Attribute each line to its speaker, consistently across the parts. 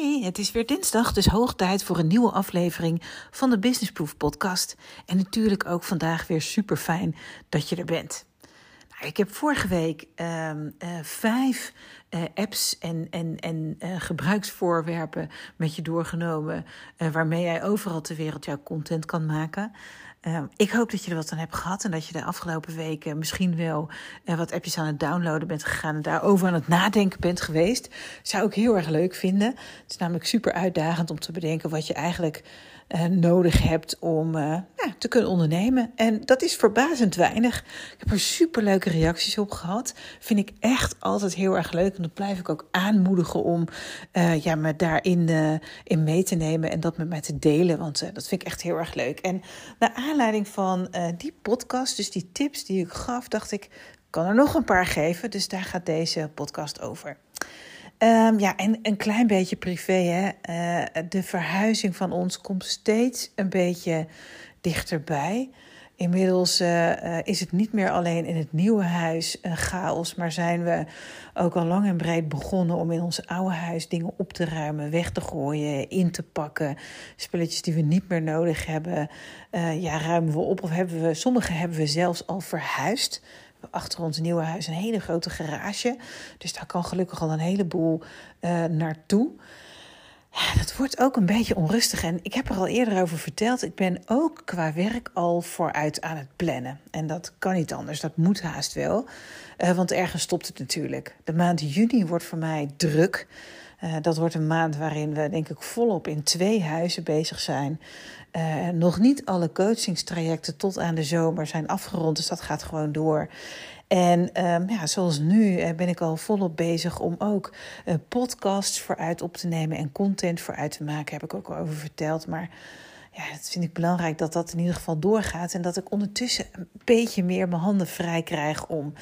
Speaker 1: Hey, het is weer dinsdag, dus hoog tijd voor een nieuwe aflevering van de Business Proof podcast. En natuurlijk ook vandaag weer super fijn dat je er bent. Nou, ik heb vorige week ehm, eh, vijf uh, apps en, en, en uh, gebruiksvoorwerpen met je doorgenomen, waarmee jij overal ter wereld jouw content kan maken. Uh, ik hoop dat je er wat aan hebt gehad en dat je de afgelopen weken misschien wel uh, wat appjes aan het downloaden bent gegaan en daarover aan het nadenken bent geweest. Zou ik heel erg leuk vinden. Het is namelijk super uitdagend om te bedenken wat je eigenlijk uh, nodig hebt om ja, te kunnen ondernemen. En dat is verbazend weinig. Ik heb er superleuke reacties op gehad. Vind ik echt altijd heel erg leuk. En dat blijf ik ook aanmoedigen om uh, ja, me daarin in mee te nemen en dat met mij te delen. Want dat vind ik echt heel erg leuk. En naar aanleiding van die podcast, dus die tips die ik gaf, dacht ik, kan er nog een paar geven. Dus daar gaat deze podcast over. Um, ja, en een klein beetje privé. Hè? Uh, de verhuizing van ons komt steeds een beetje dichterbij. Inmiddels uh, uh, is het niet meer alleen in het nieuwe huis een chaos, maar zijn we ook al lang en breed begonnen om in ons oude huis dingen op te ruimen, weg te gooien, in te pakken. Spulletjes die we niet meer nodig hebben, ja, ruimen we op of hebben we, sommige hebben we zelfs al verhuisd achter ons nieuwe huis een hele grote garage. Dus daar kan gelukkig al een heleboel uh, naartoe. Ja, dat wordt ook een beetje onrustig. En ik heb er al eerder over verteld. Ik ben ook qua werk al vooruit aan het plannen. En dat kan niet anders. Dat moet haast wel. Uh, want ergens stopt het natuurlijk. De maand juni wordt voor mij druk. Uh, dat wordt een maand waarin we, denk ik, volop in twee huizen bezig zijn. Uh, nog niet alle coachingstrajecten tot aan de zomer zijn afgerond, dus dat gaat gewoon door. En um, ja, zoals nu uh, ben ik al volop bezig om ook podcasts vooruit op te nemen en content vooruit te maken. Heb ik ook al over verteld. Maar ja, dat vind ik belangrijk dat dat in ieder geval doorgaat. En dat ik ondertussen een beetje meer mijn handen vrij krijg om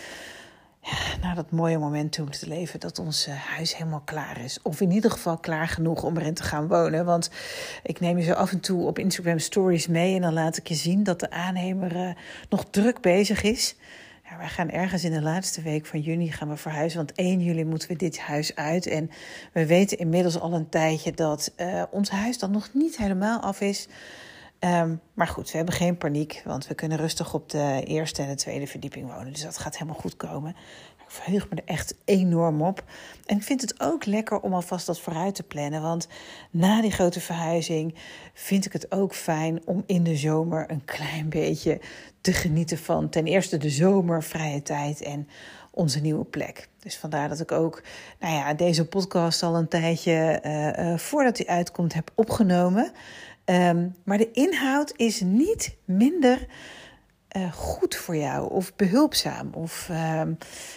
Speaker 1: naar dat mooie moment toe te leven dat ons eh, huis helemaal klaar is. Of in ieder geval klaar genoeg om erin te gaan wonen. Want ik neem je zo af en toe op Instagram stories mee en dan laat ik je zien dat de aannemer uh, nog druk bezig is. Ja, wij gaan ergens in de laatste week van juni gaan we verhuizen. Want 1 juli moeten we dit huis uit. En we weten inmiddels al een tijdje dat uh, ons huis dan nog niet helemaal af is. Um, maar goed, we hebben geen paniek, want we kunnen rustig op de eerste en de tweede verdieping wonen. Dus dat gaat helemaal goed komen. Ik verheug me er echt enorm op. En ik vind het ook lekker om alvast dat vooruit te plannen. Want na die grote verhuizing vind ik het ook fijn om in de zomer een klein beetje te genieten van ten eerste de zomer, vrije tijd en onze nieuwe plek. Dus vandaar dat ik ook nou ja, deze podcast al een tijdje uh, uh, voordat die uitkomt heb opgenomen. Um, maar de inhoud is niet minder uh, goed voor jou of behulpzaam of uh,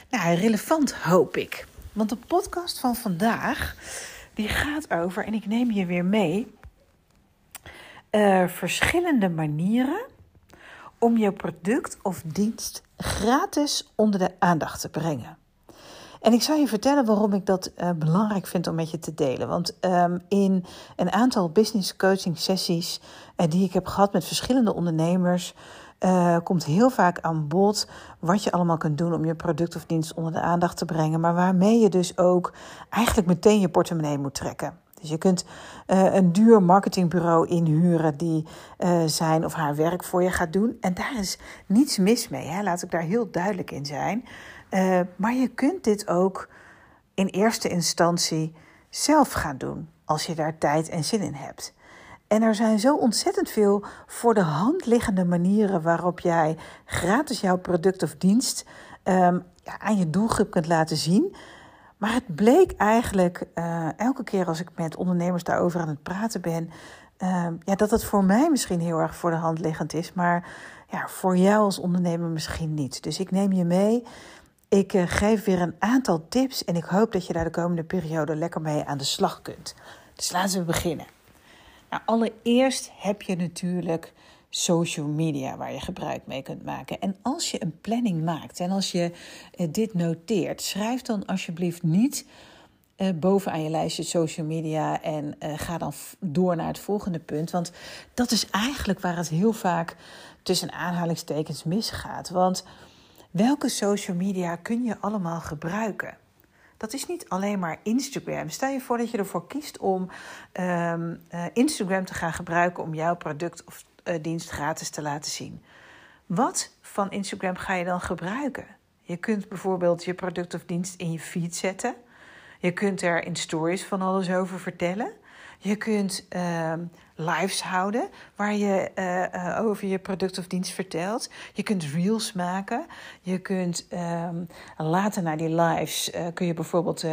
Speaker 1: nou, relevant, hoop ik. Want de podcast van vandaag die gaat over, en ik neem je weer mee, uh, verschillende manieren om je product of dienst gratis onder de aandacht te brengen. En ik zal je vertellen waarom ik dat uh, belangrijk vind om met je te delen. Want um, in een aantal business coaching sessies uh, die ik heb gehad met verschillende ondernemers, uh, komt heel vaak aan bod wat je allemaal kunt doen om je product of dienst onder de aandacht te brengen. Maar waarmee je dus ook eigenlijk meteen je portemonnee moet trekken. Dus je kunt een duur marketingbureau inhuren die zijn of haar werk voor je gaat doen. En daar is niets mis mee. Hè? Laat ik daar heel duidelijk in zijn. Uh, maar je kunt dit ook in eerste instantie zelf gaan doen als je daar tijd en zin in hebt. En er zijn zo ontzettend veel voor de hand liggende manieren waarop jij gratis jouw product of dienst um, ja, aan je doelgroep kunt laten zien. Maar het bleek eigenlijk uh, elke keer als ik met ondernemers daarover aan het praten ben, uh, ja, dat het voor mij misschien heel erg voor de hand liggend is, maar ja, voor jou als ondernemer misschien niet. Dus ik neem je mee ik uh, geef weer een aantal tips en ik hoop dat je daar de komende periode lekker mee aan de slag kunt. Dus laten we beginnen. Nou, allereerst heb je natuurlijk social media waar je gebruik mee kunt maken. En als je een planning maakt en als je eh, dit noteert, schrijf dan alsjeblieft niet uh, bovenaan je lijstje social media en ga dan door naar het volgende punt. Want dat is eigenlijk waar het heel vaak tussen aanhalingstekens misgaat. Want welke social media kun je allemaal gebruiken? Dat is niet alleen maar Instagram. Stel je voor dat je ervoor kiest om um, uh, Instagram te gaan gebruiken om jouw product of dienst gratis te laten zien. Wat van Instagram ga je dan gebruiken? Je kunt bijvoorbeeld je product of dienst in je feed zetten. Je kunt er in stories van alles over vertellen. Je kunt uh, lives houden waar je uh, uh, over je product of dienst vertelt. Je kunt reels maken. Je kunt um, later naar die lives uh, kun je bijvoorbeeld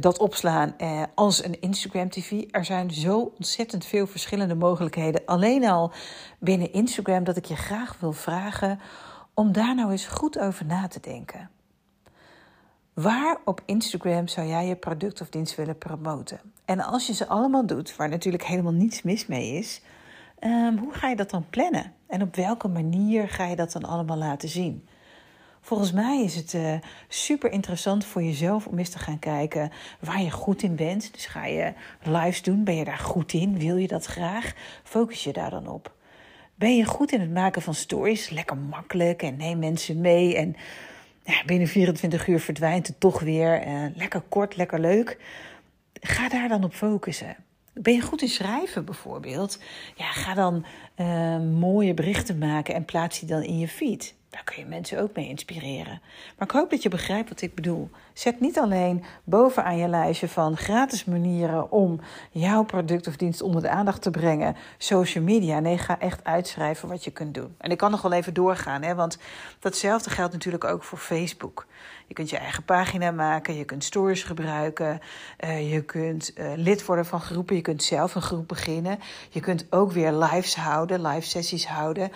Speaker 1: dat opslaan als een Instagram TV. Er zijn zo ontzettend veel verschillende mogelijkheden. Alleen al binnen Instagram dat ik je graag wil vragen om daar nou eens goed over na te denken. Waar op Instagram zou jij je product of dienst willen promoten? En als je ze allemaal doet, waar natuurlijk helemaal niets mis mee is, um, hoe ga je dat dan plannen? En op welke manier ga je dat dan allemaal laten zien? Volgens mij is het uh, super interessant voor jezelf om eens te gaan kijken waar je goed in bent. Dus ga je lives doen? Ben je daar goed in? Wil je dat graag? Focus je daar dan op. Ben je goed in het maken van stories? Lekker makkelijk en neem mensen mee en ja, binnen 24 uur verdwijnt het toch weer. Uh, lekker kort, lekker leuk. Ga daar dan op focussen. Ben je goed in schrijven bijvoorbeeld? Ja, ga dan uh, mooie berichten maken en plaats die dan in je feed. Daar kun je mensen ook mee inspireren. Maar ik hoop dat je begrijpt wat ik bedoel. Zet niet alleen bovenaan je lijstje van gratis manieren om jouw product of dienst onder de aandacht te brengen, social media. Nee, ga echt uitschrijven wat je kunt doen. En ik kan nog wel even doorgaan, hè, want datzelfde geldt natuurlijk ook voor Facebook. Je kunt je eigen pagina maken, je kunt stories gebruiken, uh, je kunt uh, lid worden van groepen, je kunt zelf een groep beginnen. Je kunt ook weer lives houden, live sessies houden.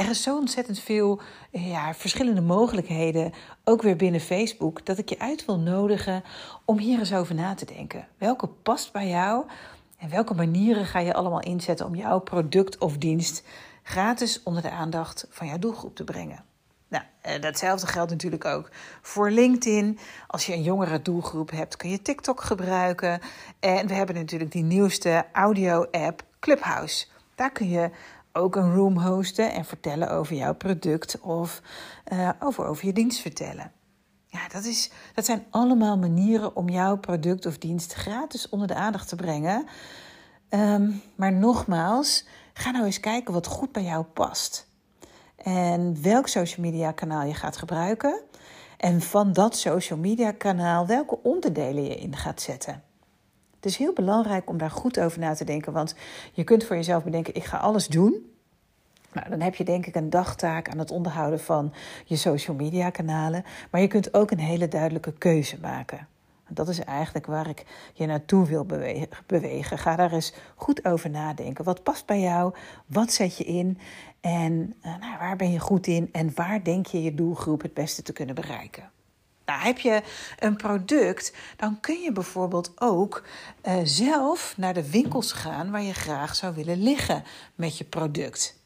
Speaker 1: Er is zo ontzettend veel ja, verschillende mogelijkheden, ook weer binnen Facebook, dat ik je uit wil nodigen om hier eens over na te denken. Welke past bij jou en welke manieren ga je allemaal inzetten om jouw product of dienst gratis onder de aandacht van jouw doelgroep te brengen? Nou, eh, datzelfde geldt natuurlijk ook voor LinkedIn. Als je een jongere doelgroep hebt, kun je TikTok gebruiken. En we hebben natuurlijk die nieuwste audio-app Clubhouse. Daar kun je ook een room hosten en vertellen over jouw product of uh, over, over je dienst vertellen. Ja, dat, is, dat zijn allemaal manieren om jouw product of dienst gratis onder de aandacht te brengen. Um, maar nogmaals, ga nou eens kijken wat goed bij jou past. En welk social media kanaal je gaat gebruiken. En van dat social media kanaal welke onderdelen je in gaat zetten. Het is heel belangrijk om daar goed over na te denken. Want je kunt voor jezelf bedenken: ik ga alles doen. Nou, dan heb je denk ik een dagtaak aan het onderhouden van je social media kanalen. Maar je kunt ook een hele duidelijke keuze maken. Dat is eigenlijk waar ik je naartoe wil bewegen. Ga daar eens goed over nadenken. Wat past bij jou? Wat zet je in? En uh, nou, waar ben je goed in? En waar denk je je doelgroep het beste te kunnen bereiken? Nou, heb je een product, dan kun je bijvoorbeeld ook uh, zelf naar de winkels gaan waar je graag zou willen liggen met je product.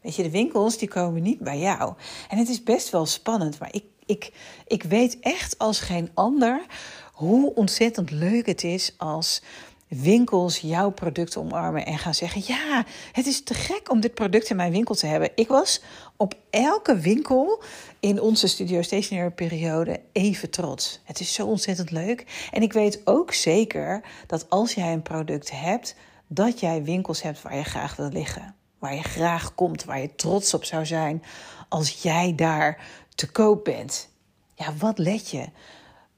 Speaker 1: Weet je, de winkels die komen niet bij jou. En het is best wel spannend, maar ik, ik, ik weet echt als geen ander hoe ontzettend leuk het is als winkels jouw product omarmen en gaan zeggen: Ja, het is te gek om dit product in mijn winkel te hebben. Ik was op elke winkel in onze Studio Stationary periode even trots. Het is zo ontzettend leuk. En ik weet ook zeker dat als jij een product hebt, dat jij winkels hebt waar je graag wil liggen. Waar je graag komt, waar je trots op zou zijn als jij daar te koop bent. Ja, wat let je?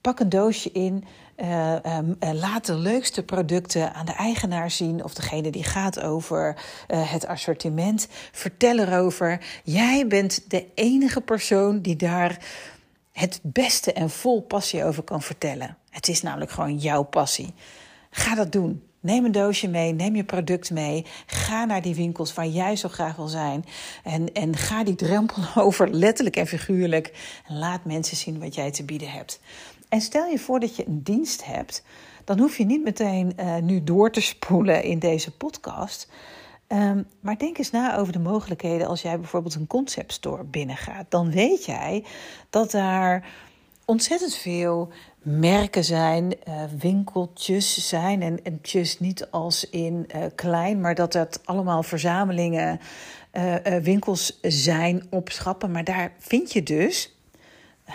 Speaker 1: Pak een doosje in. Uh, um, uh, laat de leukste producten aan de eigenaar zien of degene die gaat over uh, het assortiment. Vertel erover. Jij bent de enige persoon die daar het beste en vol passie over kan vertellen. Het is namelijk gewoon jouw passie. Ga dat doen. Neem een doosje mee, neem je product mee. Ga naar die winkels waar jij zo graag wil zijn. En, en ga die drempel over, letterlijk en figuurlijk. En laat mensen zien wat jij te bieden hebt. En stel je voor dat je een dienst hebt, dan hoef je niet meteen uh, nu door te spoelen in deze podcast. Ehm, maar denk eens na over de mogelijkheden als jij bijvoorbeeld een concept store binnengaat. Dan weet jij dat daar ontzettend veel merken zijn, uh, winkeltjes zijn. En, en tjus niet als in uh, klein, maar dat dat allemaal verzamelingen, winkels zijn op schappen. Maar daar vind je dus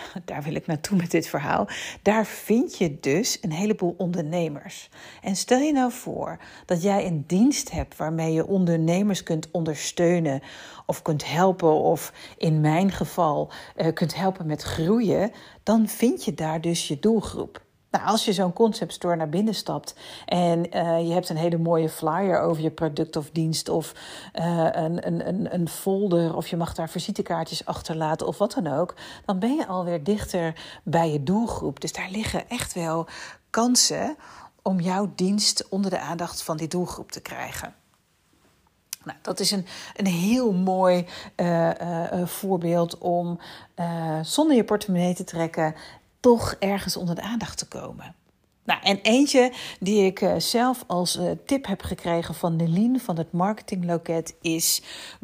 Speaker 1: daar wil ik naartoe met dit verhaal. Daar vind je dus een heleboel ondernemers. En stel je nou voor dat jij een dienst hebt waarmee je ondernemers kunt ondersteunen of kunt helpen, of in mijn geval uh, kunt helpen met groeien, dan vind je daar dus je doelgroep. Nou, als je zo'n concept store naar binnen stapt en uh, je hebt een hele mooie flyer over je product of dienst of uh, een, een, een folder of je mag daar visitekaartjes achterlaten of wat dan ook, dan ben je alweer dichter bij je doelgroep. Dus daar liggen echt wel kansen om jouw dienst onder de aandacht van die doelgroep te krijgen. Nou, dat is een, een heel mooi uh, voorbeeld om zonder je portemonnee te trekken toch ergens onder de aandacht te komen. Nou, en eentje die ik uh, zelf als uh, tip heb gekregen van Nelien van het marketingloket is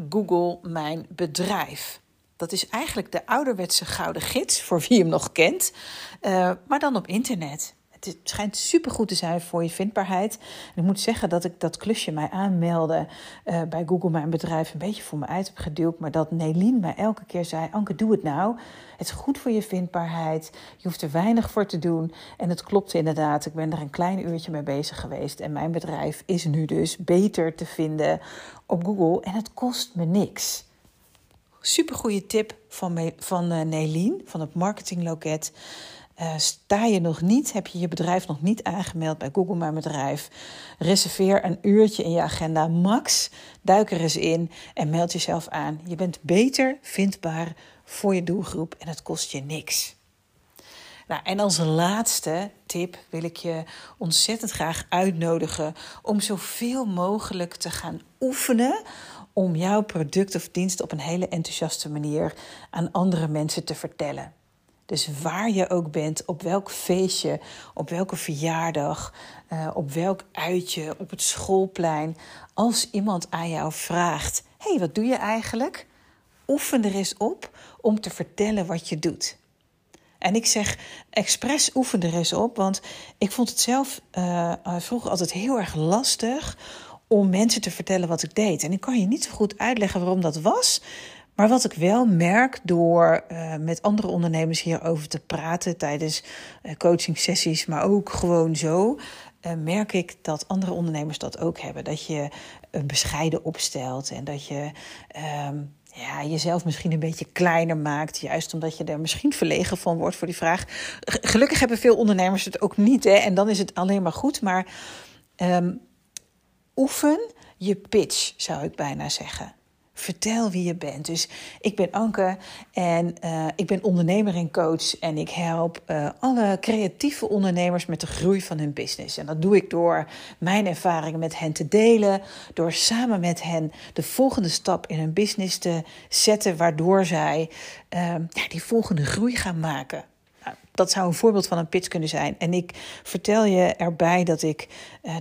Speaker 1: Google Mijn Bedrijf. Dat is eigenlijk de ouderwetse gouden gids, voor wie hem nog kent, uh, maar dan op internet het schijnt supergoed te zijn voor je vindbaarheid. En ik moet zeggen dat ik dat klusje mij aanmeldde uh, bij Google Mijn Bedrijf een beetje voor me uit heb geduwd. Maar dat Nelien mij elke keer zei, Anke doe het nou. Het is goed voor je vindbaarheid. Je hoeft er weinig voor te doen. En het klopt inderdaad. Ik ben er een klein uurtje mee bezig geweest. En mijn bedrijf is nu dus beter te vinden op Google. En het kost me niks. Supergoeie tip van, van uh, Nelien van het marketingloket. Uh, sta je nog niet, heb je je bedrijf nog niet aangemeld bij Google Mijn Bedrijf? Reserveer een uurtje in je agenda, max. Duik er eens in en meld jezelf aan. Je bent beter vindbaar voor je doelgroep en het kost je niks. Nou, en als laatste tip wil ik je ontzettend graag uitnodigen om zoveel mogelijk te gaan oefenen om jouw product of dienst op een hele enthousiaste manier aan andere mensen te vertellen. Dus waar je ook bent, op welk feestje, op welke verjaardag, uh, op welk uitje, op het schoolplein. Als iemand aan jou vraagt: hé, hey, wat doe je eigenlijk? Oefen er eens op om te vertellen wat je doet. En ik zeg expres oefen er eens op, want ik vond het zelf uh, vroeger altijd heel erg lastig om mensen te vertellen wat ik deed. En ik kan je niet zo goed uitleggen waarom dat was. Maar wat ik wel merk door uh, met andere ondernemers hierover te praten tijdens uh, coaching sessies, maar ook gewoon zo, uh, merk ik dat andere ondernemers dat ook hebben. Dat je een bescheiden opstelt en dat je um, ja, jezelf misschien een beetje kleiner maakt. Juist omdat je er misschien verlegen van wordt voor die vraag. Gelukkig hebben veel ondernemers het ook niet. Hè, en dan is het alleen maar goed. Maar um, oefen je pitch, zou ik bijna zeggen. Vertel wie je bent. Dus ik ben Anke en uh, ik ben ondernemer en coach. En ik help uh, alle creatieve ondernemers met de groei van hun business. En dat doe ik door mijn ervaringen met hen te delen. Door samen met hen de volgende stap in hun business te zetten. Waardoor zij uh, ja, die volgende groei gaan maken. Nou, dat zou een voorbeeld van een pitch kunnen zijn. En ik vertel je erbij dat ik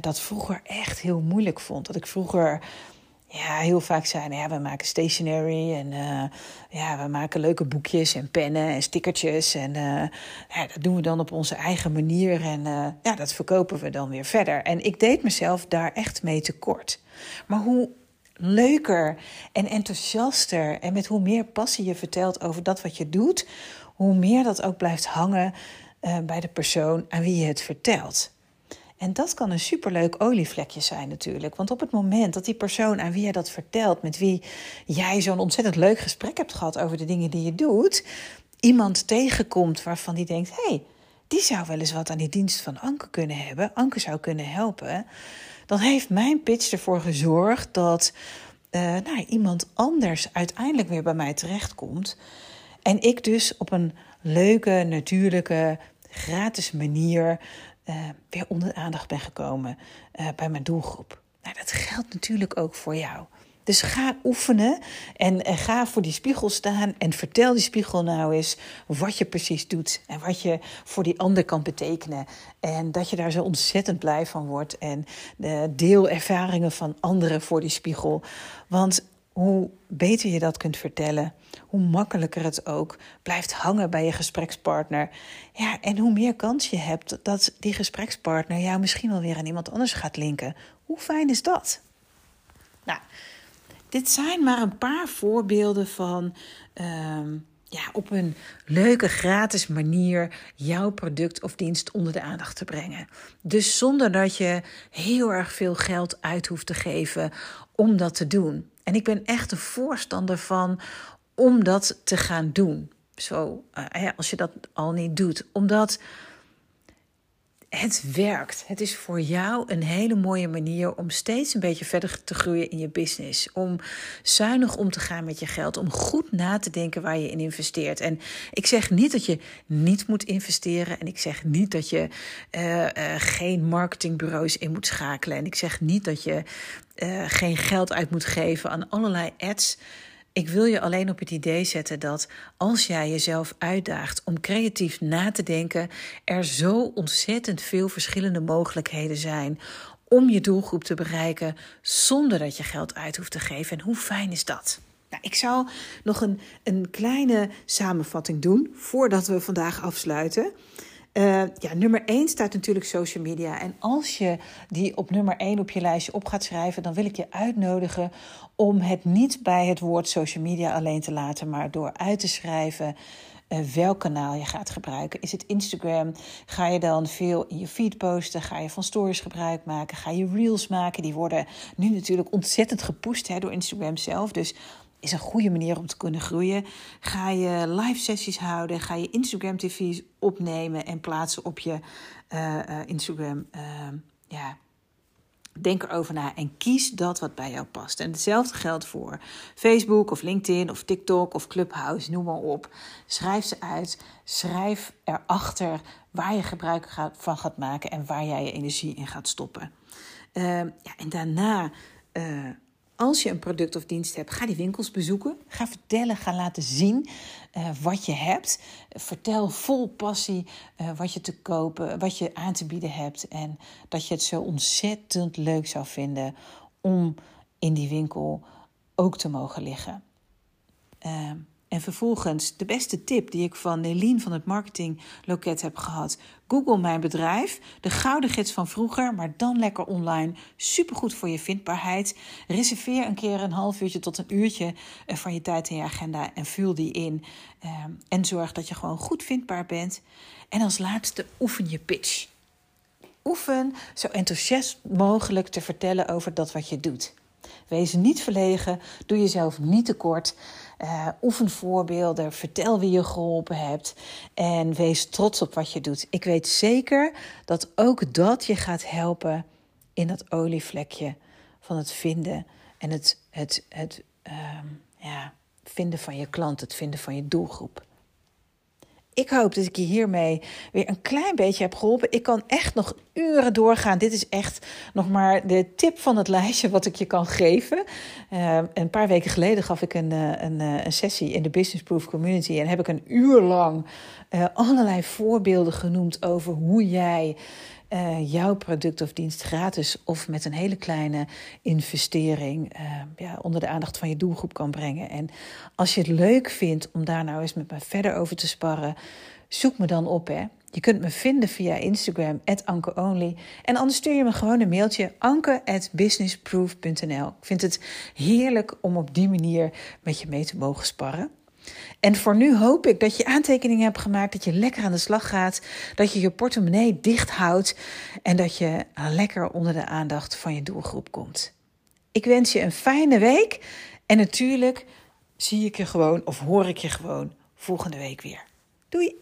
Speaker 1: dat vroeger echt heel moeilijk vond. Dat ik vroeger ja, heel vaak zeiden, ja, we maken stationery en uh, ja, we maken leuke boekjes en pennen en stickertjes. En uh, ja, dat doen we dan op onze eigen manier en uh, ja, dat verkopen we dan weer verder. En ik deed mezelf daar echt mee tekort. Maar hoe leuker en enthousiaster en met hoe meer passie je vertelt over dat wat je doet, hoe meer dat ook blijft hangen bij de persoon aan wie je het vertelt. En dat kan een superleuk olievlekje zijn natuurlijk. Want op het moment dat die persoon aan wie je dat vertelt, met wie jij zo'n ontzettend leuk gesprek hebt gehad over de dingen die je doet, iemand tegenkomt waarvan die denkt: hé, hey, die zou wel eens wat aan die dienst van Anke kunnen hebben, Anke zou kunnen helpen, dan heeft mijn pitch ervoor gezorgd dat uh, nou, iemand anders uiteindelijk weer bij mij terechtkomt. En ik dus op een leuke, natuurlijke, gratis manier uh, weer onder de aandacht ben gekomen uh, bij mijn doelgroep. Nou, dat geldt natuurlijk ook voor jou. Dus ga oefenen en, en, ga voor die spiegel staan en vertel die spiegel nou eens wat je precies doet en wat je voor die ander kan betekenen. En dat je daar zo ontzettend blij van wordt en deel ervaringen van anderen voor die spiegel. Want hoe beter je dat kunt vertellen, hoe makkelijker het ook blijft hangen bij je gesprekspartner. Ja, en hoe meer kans je hebt dat die gesprekspartner jou misschien wel weer aan iemand anders gaat linken. Hoe fijn is dat? Nou, dit zijn maar een paar voorbeelden van ehm, ja, op een leuke, gratis manier jouw product of dienst onder de aandacht te brengen. Dus zonder dat je heel erg veel geld uit hoeft te geven om dat te doen. En ik ben echt een voorstander van om dat te gaan doen. Zo, uh, als je dat al niet doet. Omdat het werkt. Het is voor jou een hele mooie manier om steeds een beetje verder te groeien in je business. Om zuinig om te gaan met je geld. Om goed na te denken waar je in investeert. En ik zeg niet dat je niet moet investeren. En ik zeg niet dat je uh, uh, geen marketingbureaus in moet schakelen. En ik zeg niet dat je uh, geen geld uit moet geven aan allerlei ads. Ik wil je alleen op het idee zetten dat als jij jezelf uitdaagt om creatief na te denken, er zo ontzettend veel verschillende mogelijkheden zijn om je doelgroep te bereiken zonder dat je geld uit hoeft te geven. En hoe fijn is dat? Nou, ik zal nog een, een kleine samenvatting doen voordat we vandaag afsluiten. Uh, ja, nummer 1 staat natuurlijk social media. En als je die op nummer 1 op je lijstje op gaat schrijven, dan wil ik je uitnodigen om het niet bij het woord social media alleen te laten, maar door uit te schrijven uh, welk kanaal je gaat gebruiken. Is het Instagram? Ga je dan veel in je feed posten? Ga je van stories gebruik maken? Ga je reels maken? Die worden nu natuurlijk ontzettend gepusht hè, door Instagram zelf. Dus is een goede manier om te kunnen groeien. Ga je live sessies houden, ga je Instagram TV's opnemen en plaatsen op je uh, uh, Instagram. Uh, ja, denk erover na en kies dat wat bij jou past. En hetzelfde geldt voor Facebook of LinkedIn of TikTok of Clubhouse, noem maar op. Schrijf ze uit, schrijf erachter waar je gebruik van gaat maken en waar jij je energie in gaat stoppen. Ehm, ja, en daarna uh, als je een product of dienst hebt, ga die winkels bezoeken. Ga vertellen, ga laten zien uh, wat je hebt. Vertel vol passie uh, wat je te kopen, wat je aan te bieden hebt. En dat je het zo ontzettend leuk zou vinden om in die winkel ook te mogen liggen. Uh, en vervolgens de beste tip die ik van Nelien van het marketingloket heb gehad. Google mijn bedrijf, de gouden gids van vroeger, maar dan lekker online. Supergoed voor je vindbaarheid. Reserveer een keer een half uurtje tot een uurtje eh, van je tijd in je agenda en vul die in. Ehm, en zorg dat je gewoon goed vindbaar bent. En als laatste oefen je pitch. Oefen zo enthousiast mogelijk te vertellen over dat wat je doet. Wees niet verlegen, doe jezelf niet tekort. Uh, oefen voorbeelden, vertel wie je geholpen hebt en wees trots op wat je doet. Ik weet zeker dat ook dat je gaat helpen in dat olievlekje van het vinden en het, het, het uh, ja, vinden van je klant, het vinden van je doelgroep. Ik hoop dat ik je hiermee weer een klein beetje heb geholpen. Ik kan echt nog uren doorgaan. Dit is echt nog maar de tip van het lijstje wat ik je kan geven. Uh, een paar weken geleden gaf ik een, eh, een, eh, een, sessie in de Business Proof Community. En heb ik een uur lang allerlei voorbeelden genoemd over hoe jij uh, jouw product of dienst gratis of met een hele kleine investering uh, ja, onder de aandacht van je doelgroep kan brengen. En als je het leuk vindt om daar nou eens met me verder over te sparren, zoek me dan op. Hè. Je kunt me vinden via Instagram, ankeonly. En anders stuur je me gewoon een mailtje, anke.businessproof.nl. Ik vind het heerlijk om op die manier met je mee te mogen sparren. En voor nu hoop ik dat je aantekeningen hebt gemaakt, dat je lekker aan de slag gaat, dat je je portemonnee dicht houdt en dat je lekker onder de aandacht van je doelgroep komt. Ik wens je een fijne week en natuurlijk zie ik je gewoon of hoor ik je gewoon volgende week weer. Doei!